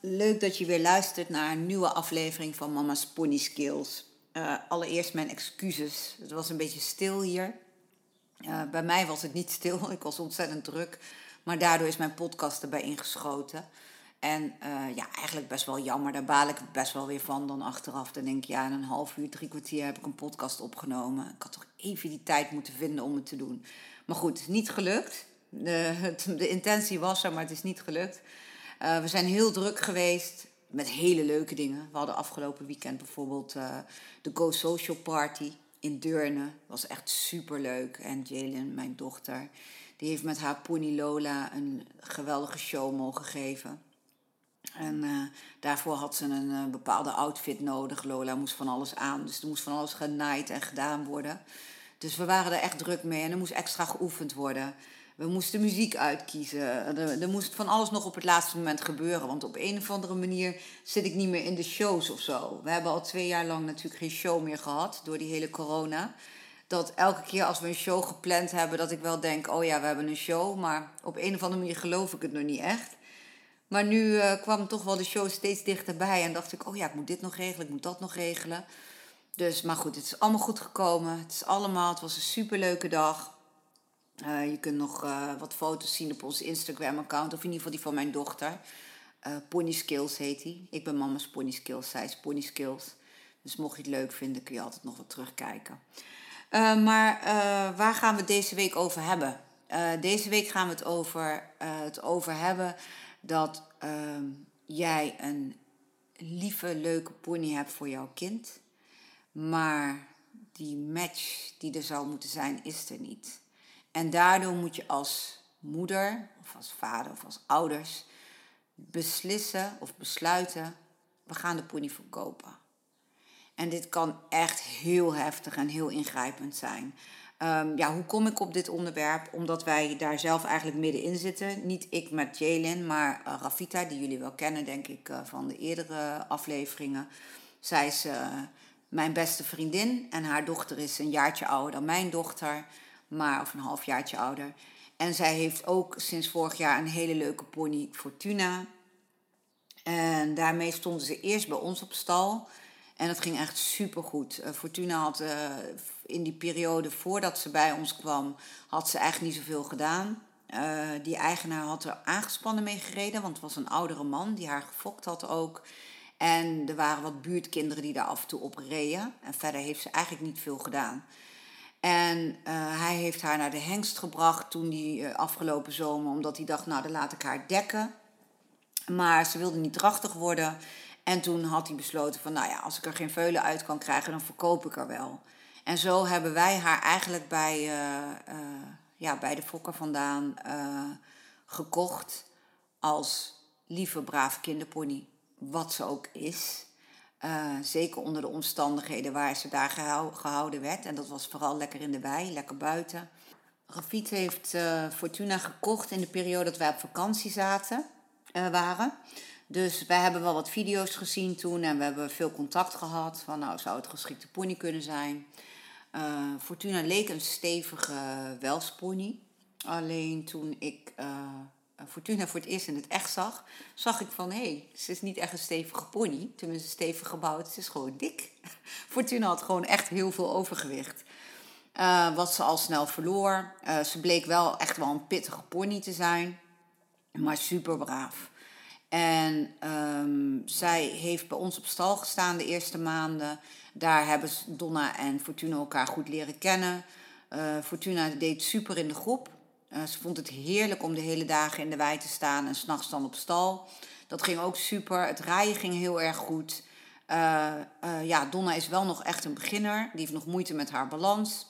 Leuk dat je weer luistert naar een nieuwe aflevering van Mama's Pony Skills. Uh, allereerst mijn excuses. Het was een beetje stil hier. Uh, bij mij was het niet stil, ik was ontzettend druk. Maar daardoor is mijn podcast erbij ingeschoten. En uh, ja, eigenlijk best wel jammer. Daar baal ik best wel weer van. Dan achteraf dan denk ik, ja, in een half uur, drie kwartier heb ik een podcast opgenomen. Ik had toch even die tijd moeten vinden om het te doen. Maar goed, niet gelukt. De, de intentie was er, maar het is niet gelukt. Uh, we zijn heel druk geweest met hele leuke dingen. We hadden afgelopen weekend bijvoorbeeld uh, de Go Social Party in Deurne. was echt super leuk. En Jalen, mijn dochter, die heeft met haar pony Lola een geweldige show mogen geven. En uh, daarvoor had ze een bepaalde outfit nodig. Lola moest van alles aan. Dus er moest van alles genaaid en gedaan worden. Dus we waren er echt druk mee en er moest extra geoefend worden. We moesten muziek uitkiezen. Er, er, moest van alles nog op het laatste moment gebeuren. Want op een of andere manier zit ik niet meer in de shows of zo. We hebben al twee jaar lang natuurlijk geen show meer gehad door die hele corona. Dat elke keer als we een show gepland hebben, dat ik wel denk: oh ja, we hebben een show. Maar op een of andere manier geloof ik het nog niet echt. Maar nu uh, kwam toch wel de show steeds dichterbij. En dacht ik: oh ja, ik moet dit nog regelen, ik moet dat nog regelen. Dus, maar goed, het is allemaal goed gekomen. Het is allemaal, het was een superleuke dag. Uh, je kunt nog uh, wat foto's zien op onze Instagram-account, of in ieder geval die van mijn dochter. Uh, Pony Skills heet die. Ik ben mama's Pony Skills, zij is Pony Skills. Dus mocht je het leuk vinden, kun je altijd nog wat terugkijken. maar waar gaan we het deze week over hebben? deze week gaan we het over, het over hebben dat ehm, jij een lieve, leuke pony hebt voor jouw kind. Maar die match die er zou moeten zijn, is er niet. En daardoor moet je als moeder of als vader of als ouders beslissen of besluiten, we gaan de pony verkopen. En dit kan echt heel heftig en heel ingrijpend zijn. Um, ja, hoe kom ik op dit onderwerp? Omdat wij daar zelf eigenlijk middenin zitten. Niet ik met Jalen, maar uh, Rafita, die jullie wel kennen, denk ik, uh, van de eerdere afleveringen. Zij is uh, mijn beste vriendin en haar dochter is een jaartje ouder dan mijn dochter maar of een halfjaartje ouder. En zij heeft ook sinds vorig jaar een hele leuke pony, Fortuna. En daarmee stonden ze eerst bij ons op stal. En dat ging echt super goed. Uh, Fortuna had uh, in die periode voordat ze bij ons kwam, had ze eigenlijk niet zoveel gedaan. Uh, die eigenaar had er aangespannen mee gereden, want het was een oudere man die haar gefokt had ook. En er waren wat buurtkinderen die daar af en toe op reden. En verder heeft ze eigenlijk niet veel gedaan. En uh, hij heeft haar naar de hengst gebracht toen die uh, afgelopen zomer, omdat hij dacht, nou dan laat ik haar dekken. Maar ze wilde niet drachtig worden. En toen had hij besloten van, nou ja, als ik er geen veulen uit kan krijgen, dan verkoop ik er wel. En zo hebben wij haar eigenlijk bij, uh, ja, bij de fokker vandaan gekocht als lieve, brave kinderpony. Wat ze ook is. Uh, zeker onder de omstandigheden waar ze daar gehouden werd. En dat was vooral lekker in de wei, lekker buiten. Rafit heeft uh, Fortuna gekocht in de periode dat wij op vakantie zaten, uh, waren. Dus wij hebben wel wat video's gezien toen en we hebben veel contact gehad. Van nou, zou het geschikte pony kunnen zijn? Fortuna leek een stevige welspony. Alleen toen ik eh, Fortuna voor het eerst in het echt zag, zag ik van hé, hey, ze is niet echt een stevige pony. Tenminste, stevig gebouwd. Ze is gewoon dik. Fortuna had gewoon echt heel veel overgewicht. Uh, wat ze al snel verloor. Uh, ze bleek wel echt wel een pittige pony te zijn, maar super braaf. En um, zij heeft bij ons op stal gestaan de eerste maanden. Daar hebben Donna en Fortuna elkaar goed leren kennen. Fortuna deed super in de groep. Ze vond het heerlijk om de hele dagen in de wei te staan en s'nachts dan op stal. Dat ging ook super. Het rijden ging heel erg goed. ja, Donna is wel nog echt een beginner. Die heeft nog moeite met haar balans.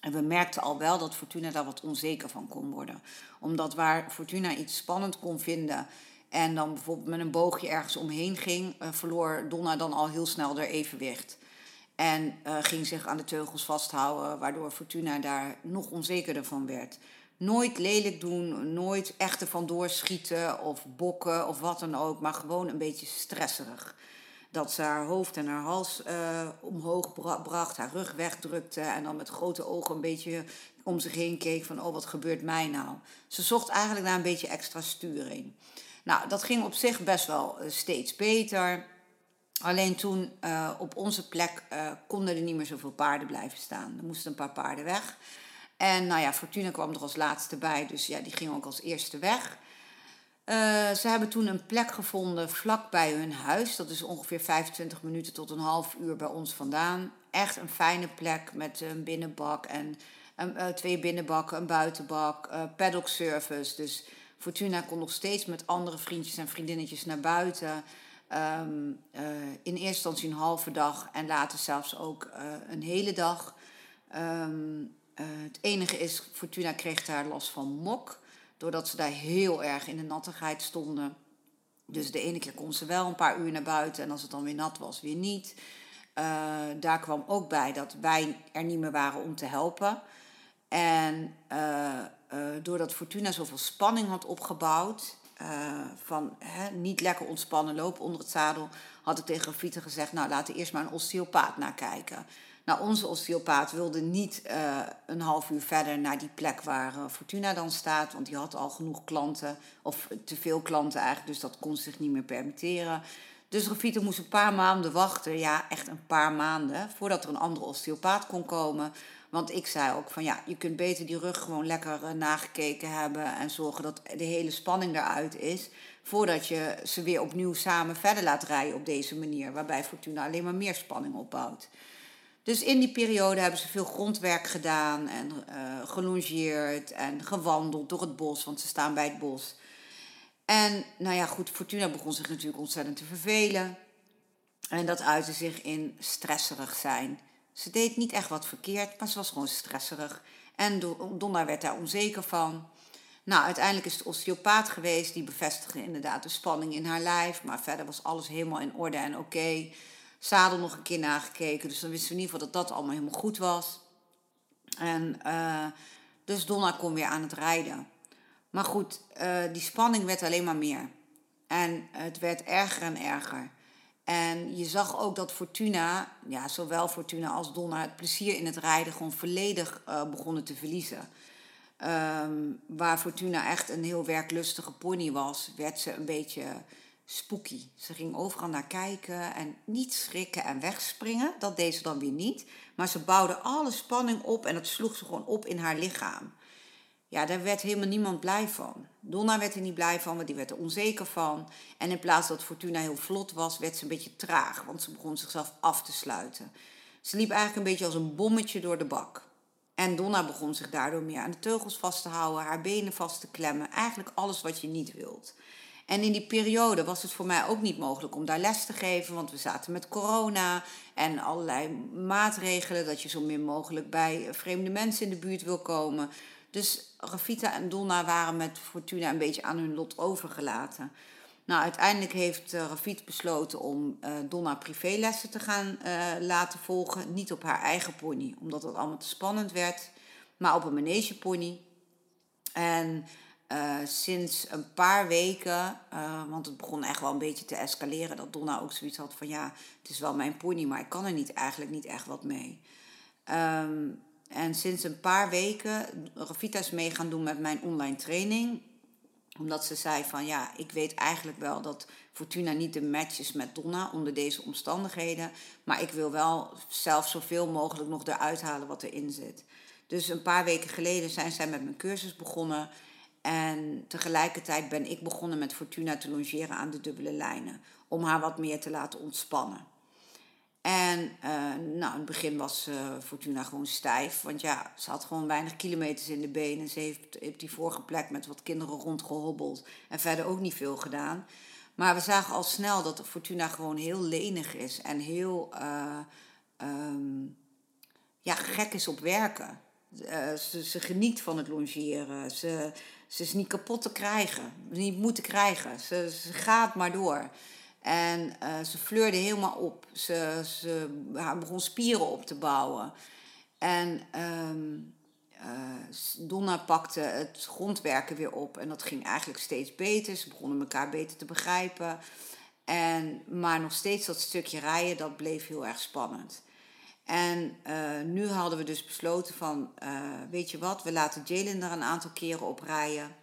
En we merkten al wel dat Fortuna daar wat onzeker van kon worden. Omdat waar Fortuna iets spannend kon vinden en dan bijvoorbeeld met een boogje ergens omheen ging, verloor Donna dan al heel snel haar evenwicht. En ging zich aan de teugels vasthouden, waardoor Fortuna daar nog onzekerder van werd. Nooit lelijk doen, nooit echt ervan doorschieten of bokken of wat dan ook, maar gewoon een beetje stresserig dat ze haar hoofd en haar hals uh, omhoog bracht, haar rug wegdrukte en dan met grote ogen een beetje om zich heen keek van oh wat gebeurt mij nou. Ze zocht eigenlijk naar een beetje extra sturing. Nou, dat ging op zich best wel uh, steeds beter. Alleen toen uh, op onze plek konden er niet meer zoveel paarden blijven staan. Er moesten een paar paarden weg. En nou ja, Fortuna kwam er als laatste bij, dus ja, die ging ook als eerste weg. Uh, ze hebben toen een plek gevonden vlak bij hun huis. Dat is ongeveer 25 minuten tot een half uur bij ons vandaan. Echt een fijne plek met een binnenbak en uh, twee binnenbakken, een buitenbak, uh, paddock service. Dus Fortuna kon nog steeds met andere vriendjes en vriendinnetjes naar buiten. Um, in eerste instantie een halve dag en later zelfs ook een hele dag. Um, het enige is, Fortuna kreeg daar last van mok. Doordat ze daar heel erg in de nattigheid stonden. Dus de ene keer kon ze wel een paar uur naar buiten en als het dan weer nat was, weer niet. Uh, daar kwam ook bij dat wij er niet meer waren om te helpen. En uh, doordat Fortuna zoveel spanning had opgebouwd, van niet lekker ontspannen lopen onder het zadel, had ik tegen Rafita gezegd, nou laten we eerst maar een osteopaat nakijken. Nou, onze osteopaat wilde niet uh, een half uur verder naar die plek waar uh, Fortuna dan staat, want die had al genoeg klanten, of te veel klanten eigenlijk, dus dat kon zich niet meer permitteren. Dus Rafita moest een paar maanden wachten, ja, echt een paar maanden, voordat er een andere osteopaat kon komen. Want ik zei ook van ja, je kunt beter die rug gewoon lekker uh, nagekeken hebben en zorgen dat de hele spanning eruit is. Voordat je ze weer opnieuw samen verder laat rijden op deze manier, waarbij Fortuna alleen maar meer spanning opbouwt. Dus in die periode hebben ze veel grondwerk gedaan en uh, gelongeerd en gewandeld door het bos, want ze staan bij het bos. En nou ja, goed, Fortuna begon zich natuurlijk ontzettend te vervelen. En dat uitte zich in stresserig zijn. Ze deed niet echt wat verkeerd, maar ze was gewoon stresserig. En Donna werd daar onzeker van. Nou, uiteindelijk is de osteopaat geweest, die bevestigde inderdaad de spanning in haar lijf. Maar verder was alles helemaal in orde en oké zadel nog een keer nagekeken. Dus dan wisten we in ieder geval dat dat allemaal helemaal goed was. En uh, dus Donna kon weer aan het rijden. Maar goed, uh, die spanning werd alleen maar meer. En het werd erger en erger. En je zag ook dat Fortuna, ja, zowel Fortuna als Donna, het plezier in het rijden gewoon volledig uh, begonnen te verliezen. Um, waar Fortuna echt een heel werklustige pony was, werd ze een beetje spooky. Ze ging overal naar kijken en niet schrikken en wegspringen. Dat deed ze dan weer niet. Maar ze bouwde alle spanning op en dat sloeg ze gewoon op in haar lichaam. Ja, daar werd helemaal niemand blij van. Donna werd er niet blij van, want die werd er onzeker van. En in plaats dat Fortuna heel vlot was, werd ze een beetje traag, want ze begon zichzelf af te sluiten. Ze liep eigenlijk een beetje als een bommetje door de bak. En Donna begon zich daardoor meer aan de teugels vast te houden, haar benen vast te klemmen. Eigenlijk alles wat je niet wilt. En in die periode was het voor mij ook niet mogelijk om daar les te geven, want we zaten met corona en allerlei maatregelen dat je zo min mogelijk bij vreemde mensen in de buurt wil komen. Dus Rafita en Donna waren met Fortuna een beetje aan hun lot overgelaten. Nou, uiteindelijk heeft uh, besloten om uh, Donna privélessen te gaan uh, laten volgen. Niet op haar eigen pony, omdat dat allemaal te spannend werd, maar op een manegepony. En uh, sinds een paar weken, uh, want het begon echt wel een beetje te escaleren, dat Donna ook zoiets had van ja, het is wel mijn pony, maar ik kan er niet, eigenlijk niet echt wat mee. Um, en sinds een paar weken Rafita is mee gaan doen met mijn online training. Omdat ze zei van ja, ik weet eigenlijk wel dat Fortuna niet de match is met Donna onder deze omstandigheden. Maar ik wil wel zelf zoveel mogelijk nog eruit halen wat erin zit. Dus een paar weken geleden zijn zij met mijn cursus begonnen. En tegelijkertijd ben ik begonnen met Fortuna te longeren aan de dubbele lijnen. Om haar wat meer te laten ontspannen. En uh, nou, in het begin was uh, Fortuna gewoon stijf. Want ja, ze had gewoon weinig kilometers in de benen. Ze heeft, heeft die vorige plek met wat kinderen rondgehobbeld. En verder ook niet veel gedaan. Maar we zagen al snel dat Fortuna gewoon heel lenig is. En heel uh, um, ja, gek is op werken. Ze, ze geniet van het longeren. Ze, ze is niet kapot te krijgen. Niet moeten krijgen. Ze, gaat maar door. En uh, ze fleurde helemaal op. Ze, ze begon spieren op te bouwen. En um, uh, Donna pakte het grondwerken weer op. En dat ging eigenlijk steeds beter. Ze begonnen elkaar beter te begrijpen. En, maar nog steeds dat stukje rijden, dat bleef heel erg spannend. En uh, nu hadden we dus besloten van, weet je wat, we laten Jalen er een aantal keren op rijden.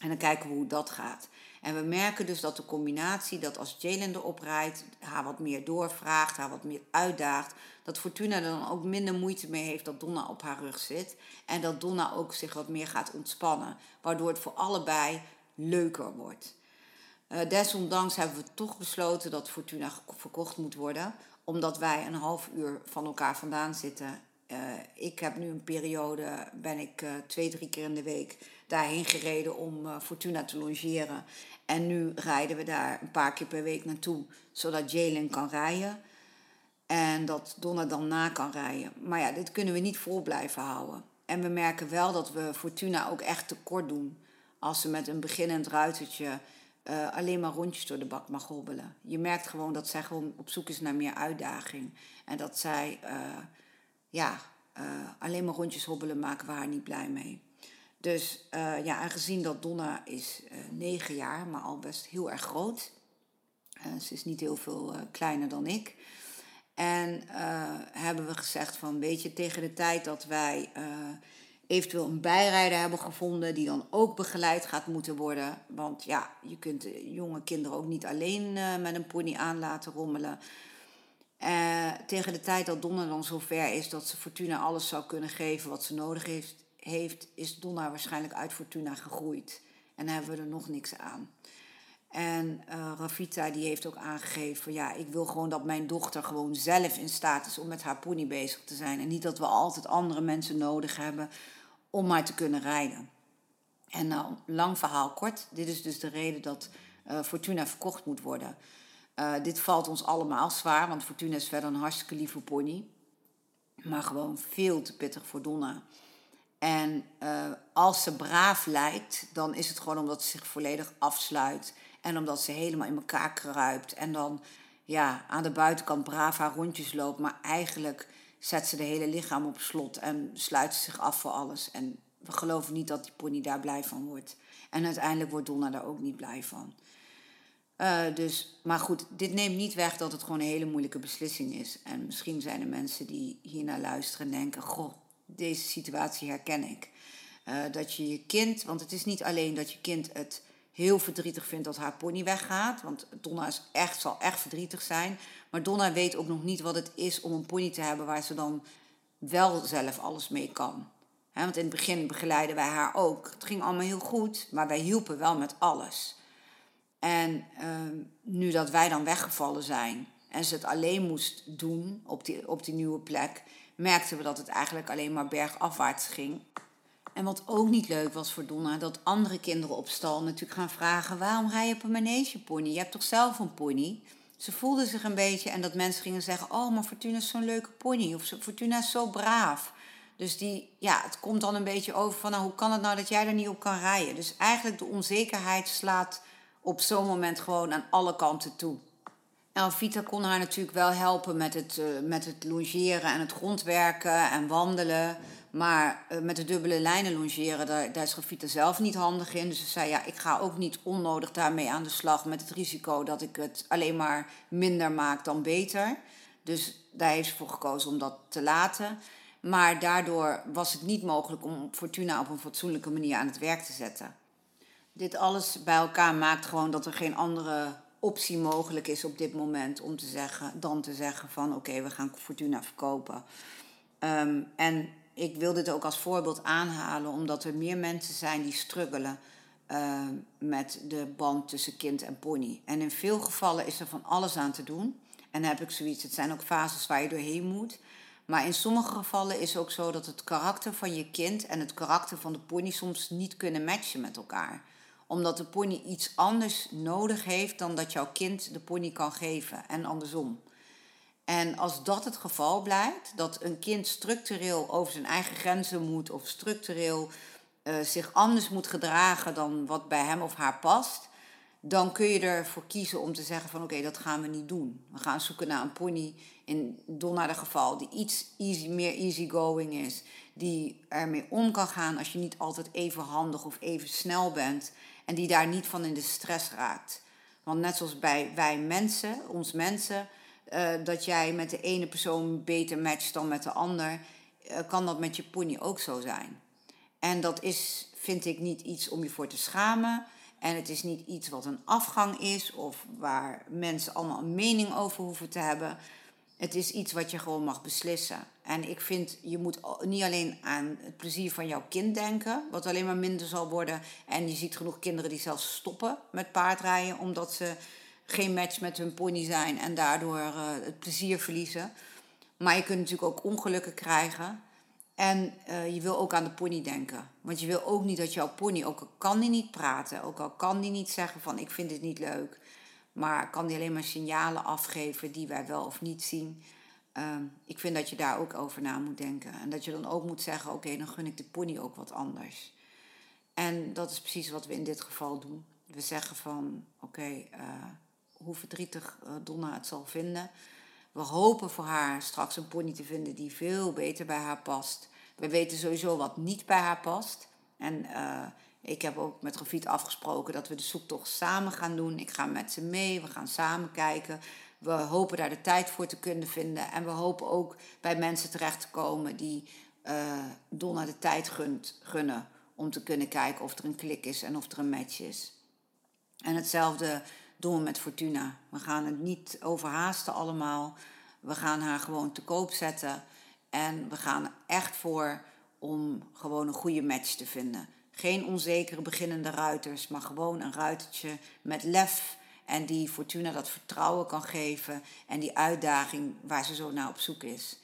En dan kijken we hoe dat gaat. En we merken dus dat de combinatie, dat als Jalen erop rijdt, haar wat meer doorvraagt, haar wat meer uitdaagt, dat Fortuna er dan ook minder moeite mee heeft dat Donna op haar rug zit. En dat Donna ook zich wat meer gaat ontspannen, waardoor het voor allebei leuker wordt. Uh, desondanks hebben we toch besloten dat Fortuna verkocht moet worden, omdat wij een half uur van elkaar vandaan zitten. Uh, ik heb nu een periode, ben ik uh, twee, drie keer in de week daarheen gereden om uh, Fortuna te logeren. En nu rijden we daar een paar keer per week naartoe, zodat Jalen kan rijden. En dat Donna dan na kan rijden. Maar ja, dit kunnen we niet vol blijven houden. En we merken wel dat we Fortuna ook echt tekort doen. Als ze met een beginnend ruitertje uh, alleen maar rondjes door de bak mag hobbelen. Je merkt gewoon dat zij gewoon op zoek is naar meer uitdaging. En dat zij, uh, ja, uh, alleen maar rondjes hobbelen maken we haar niet blij mee. Dus ja, aangezien dat Donna is negen jaar, maar al best heel erg groot. Ze is niet heel veel kleiner dan ik. En hebben we gezegd van, weet je, tegen de tijd dat wij eventueel een bijrijder hebben gevonden... die dan ook begeleid gaat moeten worden. Want ja, je kunt jonge kinderen ook niet alleen met een pony aan laten rommelen... tegen de tijd dat Donna dan zover is dat ze Fortuna alles zou kunnen geven wat ze nodig heeft, heeft, is Donna waarschijnlijk uit Fortuna gegroeid. En hebben we er nog niks aan. En uh, Rafita die heeft ook aangegeven, ja, ik wil gewoon dat mijn dochter gewoon zelf in staat is om met haar pony bezig te zijn. En niet dat we altijd andere mensen nodig hebben om maar te kunnen rijden. En nou, lang verhaal kort, dit is dus de reden dat uh, Fortuna verkocht moet worden. Uh, dit valt ons allemaal zwaar, want Fortuna is verder een hartstikke lieve pony. Maar gewoon veel te pittig voor Donna. En als ze braaf lijkt, dan is het gewoon omdat ze zich volledig afsluit. En omdat ze helemaal in elkaar kruipt. En dan ja, aan de buitenkant braaf haar rondjes loopt. Maar eigenlijk zet ze de hele lichaam op slot en sluit ze zich af voor alles. En we geloven niet dat die pony daar blij van wordt. En uiteindelijk wordt Donna daar ook niet blij van. Uh, dus, maar goed, dit neemt niet weg dat het gewoon een hele moeilijke beslissing is. En misschien zijn er mensen die hiernaar luisteren en denken: Goh, deze situatie herken ik. Uh, dat je je kind, want het is niet alleen dat je kind het heel verdrietig vindt dat haar pony weggaat. Want Donna is echt, zal echt verdrietig zijn. Maar Donna weet ook nog niet wat het is om een pony te hebben waar ze dan wel zelf alles mee kan. Want in het begin begeleiden wij haar ook. Het ging allemaal heel goed, maar wij hielpen wel met alles. En uh, nu dat wij dan weggevallen zijn en ze het alleen moest doen op die, op die nieuwe plek, merkten we dat het eigenlijk alleen maar bergafwaarts ging. En wat ook niet leuk was voor Donna, dat andere kinderen op stal natuurlijk gaan vragen: waarom rij je op een manegepony? Je hebt toch zelf een pony? Ze voelde zich een beetje en dat mensen gingen zeggen: Oh, maar Fortuna is zo'n leuke pony. Of Fortuna is zo braaf. Dus die, ja, het komt dan een beetje over van: nou, hoe kan het nou dat jij er niet op kan rijden? Dus eigenlijk de onzekerheid slaat op zo'n moment gewoon aan alle kanten toe. Nou, Vita kon haar natuurlijk wel helpen met het, uh, met het longeren en het grondwerken en wandelen. Maar uh, met de dubbele lijnen longeren, daar, daar is Vita zelf niet handig in. Dus ze zei, ja, ik ga ook niet onnodig daarmee aan de slag met het risico dat ik het alleen maar minder maak dan beter. Dus daar heeft ze voor gekozen om dat te laten. Maar daardoor was het niet mogelijk om Fortuna op een fatsoenlijke manier aan het werk te zetten. Dit alles bij elkaar maakt gewoon dat er geen andere optie mogelijk is op dit moment om te zeggen, dan te zeggen van oké, we gaan Fortuna verkopen. Um, en ik wil dit ook als voorbeeld aanhalen, omdat er meer mensen zijn die struggelen uh, met de band tussen kind en pony. En in veel gevallen is er van alles aan te doen. En heb ik zoiets, het zijn ook fases waar je doorheen moet. Maar in sommige gevallen is het ook zo dat het karakter van je kind en het karakter van de pony soms niet kunnen matchen met elkaar. Omdat de pony iets anders nodig heeft dan dat jouw kind de pony kan geven en andersom. En als dat het geval blijkt, dat een kind structureel over zijn eigen grenzen moet of structureel uh, zich anders moet gedragen dan wat bij hem of haar past, dan kun je ervoor kiezen om te zeggen van oké, dat gaan we niet doen. We gaan zoeken naar een pony, in Donna geval, die iets easy, meer easygoing is. Die ermee om kan gaan als je niet altijd even handig of even snel bent. En die daar niet van in de stress raakt. Want net zoals bij wij mensen, ons mensen, uh, dat jij met de ene persoon beter matcht dan met de ander, uh, kan dat met je pony ook zo zijn. En dat is, vind ik, niet iets om je voor te schamen. En het is niet iets wat een afgang is of waar mensen allemaal een mening over hoeven te hebben. Het is iets wat je gewoon mag beslissen. En ik vind, je moet niet alleen aan het plezier van jouw kind denken, wat alleen maar minder zal worden. En je ziet genoeg kinderen die zelfs stoppen met paardrijden omdat ze geen match met hun pony zijn en daardoor uh, het plezier verliezen. Maar je kunt natuurlijk ook ongelukken krijgen. En uh, je wil ook aan de pony denken. Want je wil ook niet dat jouw pony, ook al kan die niet praten, ook al kan die niet zeggen van ik vind het niet leuk, maar kan die alleen maar signalen afgeven die wij wel of niet zien. Uh, ik vind dat je daar ook over na moet denken. En dat je dan ook moet zeggen, oké, dan gun ik de pony ook wat anders. En dat is precies wat we in dit geval doen. We zeggen van, oké, uh, hoe verdrietig uh, Donna het zal vinden we hopen voor haar straks een pony te vinden die veel beter bij haar past. We weten sowieso wat niet bij haar past. En uh, ik heb ook met Rafiet afgesproken dat we de zoektocht samen gaan doen. Ik ga met ze mee, we gaan samen kijken. We hopen daar de tijd voor te kunnen vinden. En we hopen ook bij mensen terecht te komen die uh, Donna de tijd gunt, gunnen om te kunnen kijken of er een klik is en of er een match is. En hetzelfde doen we met Fortuna. We gaan het niet overhaasten allemaal. We gaan haar gewoon te koop zetten. En we gaan echt voor om gewoon een goede match te vinden. Geen onzekere beginnende ruiters, maar gewoon een ruitertje met lef. En die Fortuna dat vertrouwen kan geven. En die uitdaging waar ze zo naar op zoek is.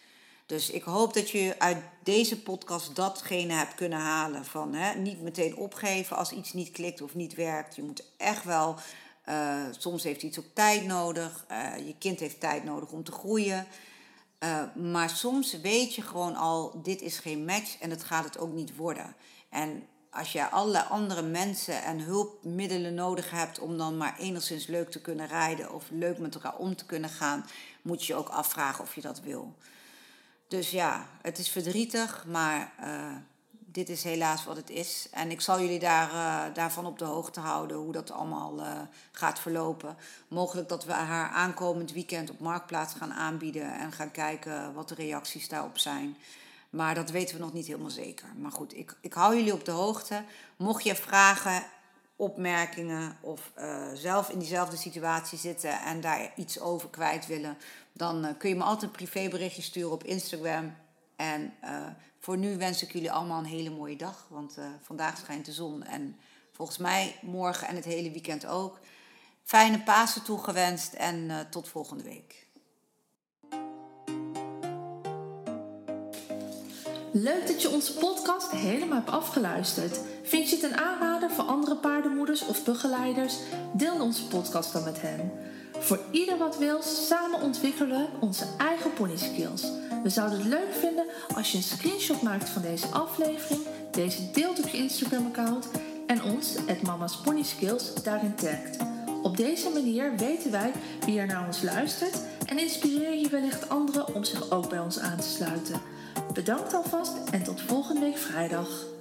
Dus ik hoop dat je uit deze podcast datgene hebt kunnen halen. Van hè, niet meteen opgeven als iets niet klikt of niet werkt. Je moet echt wel uh, soms heeft iets ook tijd nodig. Uh, je kind heeft tijd nodig om te groeien. Uh, maar soms weet je gewoon al, dit is geen match en het gaat het ook niet worden. En als je allerlei andere mensen en hulpmiddelen nodig hebt om dan maar enigszins leuk te kunnen rijden of leuk met elkaar om te kunnen gaan, moet je je ook afvragen of je dat wil. Dus ja, het is verdrietig, maar dit is helaas wat het is. En ik zal jullie daar, uh, daarvan op de hoogte houden hoe dat allemaal uh, gaat verlopen. Mogelijk dat we haar aankomend weekend op Marktplaats gaan aanbieden en gaan kijken wat de reacties daarop zijn. Maar dat weten we nog niet helemaal zeker. Maar goed, ik, ik hou jullie op de hoogte. Mocht je vragen, opmerkingen of uh, zelf in diezelfde situatie zitten en daar iets over kwijt willen, dan kun je me altijd een privéberichtje sturen op Instagram. En voor nu wens ik jullie allemaal een hele mooie dag. Want uh, vandaag schijnt de zon. En volgens mij morgen en het hele weekend ook. Fijne Pasen toegewenst en uh, tot volgende week. Leuk dat je onze podcast helemaal hebt afgeluisterd. Vind je het een aanrader voor andere paardenmoeders of begeleiders? Deel onze podcast dan met hen. Voor ieder wat wil, samen ontwikkelen onze eigen pony skills. We zouden het leuk vinden als je een screenshot maakt van deze aflevering, deze deelt op je Instagram-account en ons, het Mama's Pony Skills, daarin tagt. Op deze manier weten wij wie er naar ons luistert en inspireer je wellicht anderen om zich ook bij ons aan te sluiten. Bedankt alvast en tot volgende week vrijdag.